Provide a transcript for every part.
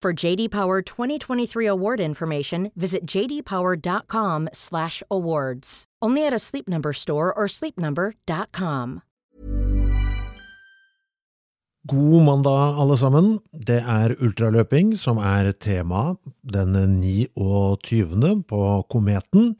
For JD Power 2023 award information, visit jdpower.com/awards. Only at a Sleep Number store or sleepnumber.com. God mandag, alle sammen. Det er ultraløping som er tema den 29. på Kometen.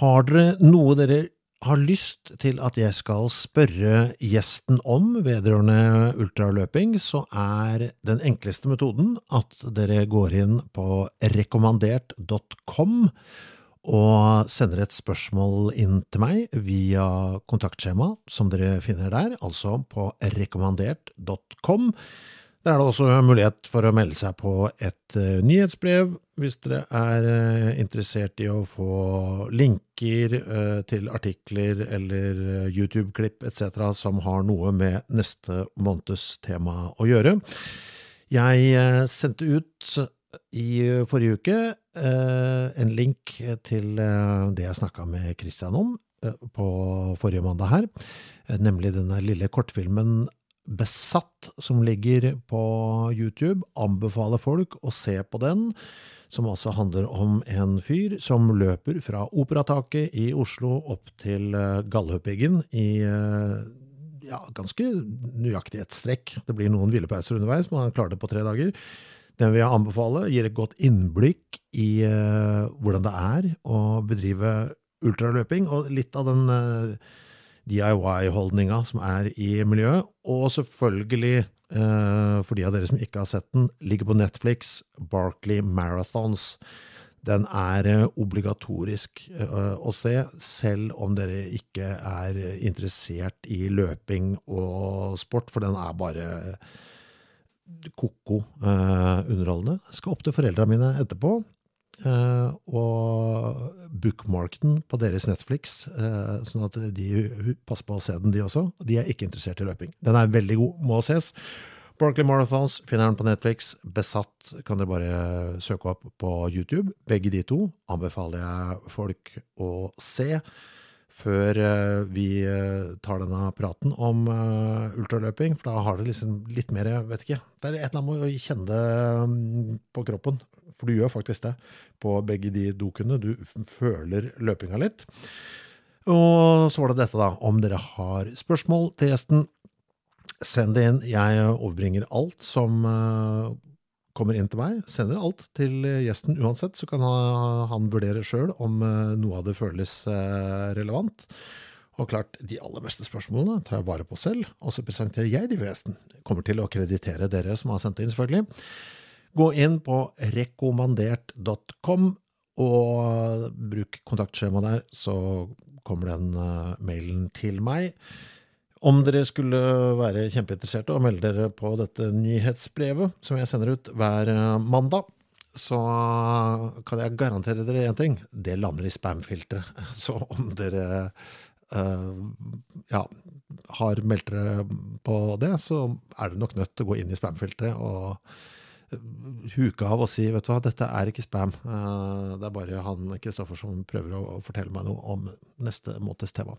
Har dere noe dere har lyst til at jeg skal spørre gjesten om vedrørende ultraløping, så er den enkleste metoden at dere går inn på rekommandert.com og sender et spørsmål inn til meg via kontaktskjema som dere finner der, altså på rekommandert.com. Der er det også mulighet for å melde seg på et uh, nyhetsbrev hvis dere er uh, interessert i å få linker uh, til artikler eller YouTube-klipp etc. som har noe med neste måneds tema å gjøre. Jeg sendte ut i forrige uke en link til det jeg snakka med Christian om på forrige mandag her, nemlig denne lille kortfilmen Besatt, som ligger på YouTube. Anbefaler folk å se på den, som altså handler om en fyr som løper fra Operataket i Oslo opp til Galdhøpiggen i ja, ganske nøyaktig ett strekk. Det blir noen hvilepauser underveis, men han klarer det på tre dager. Den vil jeg anbefale. Gir et godt innblikk i uh, hvordan det er å bedrive ultraløping, og litt av den DIY-holdninga som er i miljøet. Og selvfølgelig, uh, for de av dere som ikke har sett den, ligger på Netflix, Barkley Marathons. Den er obligatorisk å se, selv om dere ikke er interessert i løping og sport, for den er bare ko-ko underholdende. Jeg Skal opp til foreldra mine etterpå eh, og bookmark den på deres Netflix, eh, sånn at de passer på å se den, de også. De er ikke interessert i løping. Den er veldig god, må ses. Barkley Marathons finner den på Netflix. Besatt kan dere bare søke opp på YouTube. Begge de to anbefaler jeg folk å se før vi tar denne praten om ultraløping, for da har det liksom litt mer, vet ikke, det er et eller annet med å kjenne det på kroppen, for du gjør faktisk det på begge de dokene, du føler løpinga litt. Og så var det dette da, om dere har spørsmål til gjesten, send det inn, jeg overbringer alt som kommer inn til meg, sender alt til gjesten uansett, så kan han vurdere sjøl om noe av det føles relevant. Og klart, de aller beste spørsmålene tar jeg vare på selv, og så presenterer jeg de for gjesten. Kommer til å kreditere dere som har sendt inn, selvfølgelig. Gå inn på rekommandert.com og bruk kontaktskjema der, så kommer den mailen til meg. Om dere skulle være kjempeinteresserte og melde dere på dette nyhetsbrevet som jeg sender ut hver mandag, så kan jeg garantere dere én ting. Det lander i spamfilteret. Så om dere uh, ja, har meldt dere på det, så er dere nok nødt til å gå inn i spamfilteret og huke av og si vet du hva, dette er ikke spam. Uh, det er bare han Kristoffer som prøver å fortelle meg noe om neste måneds tema.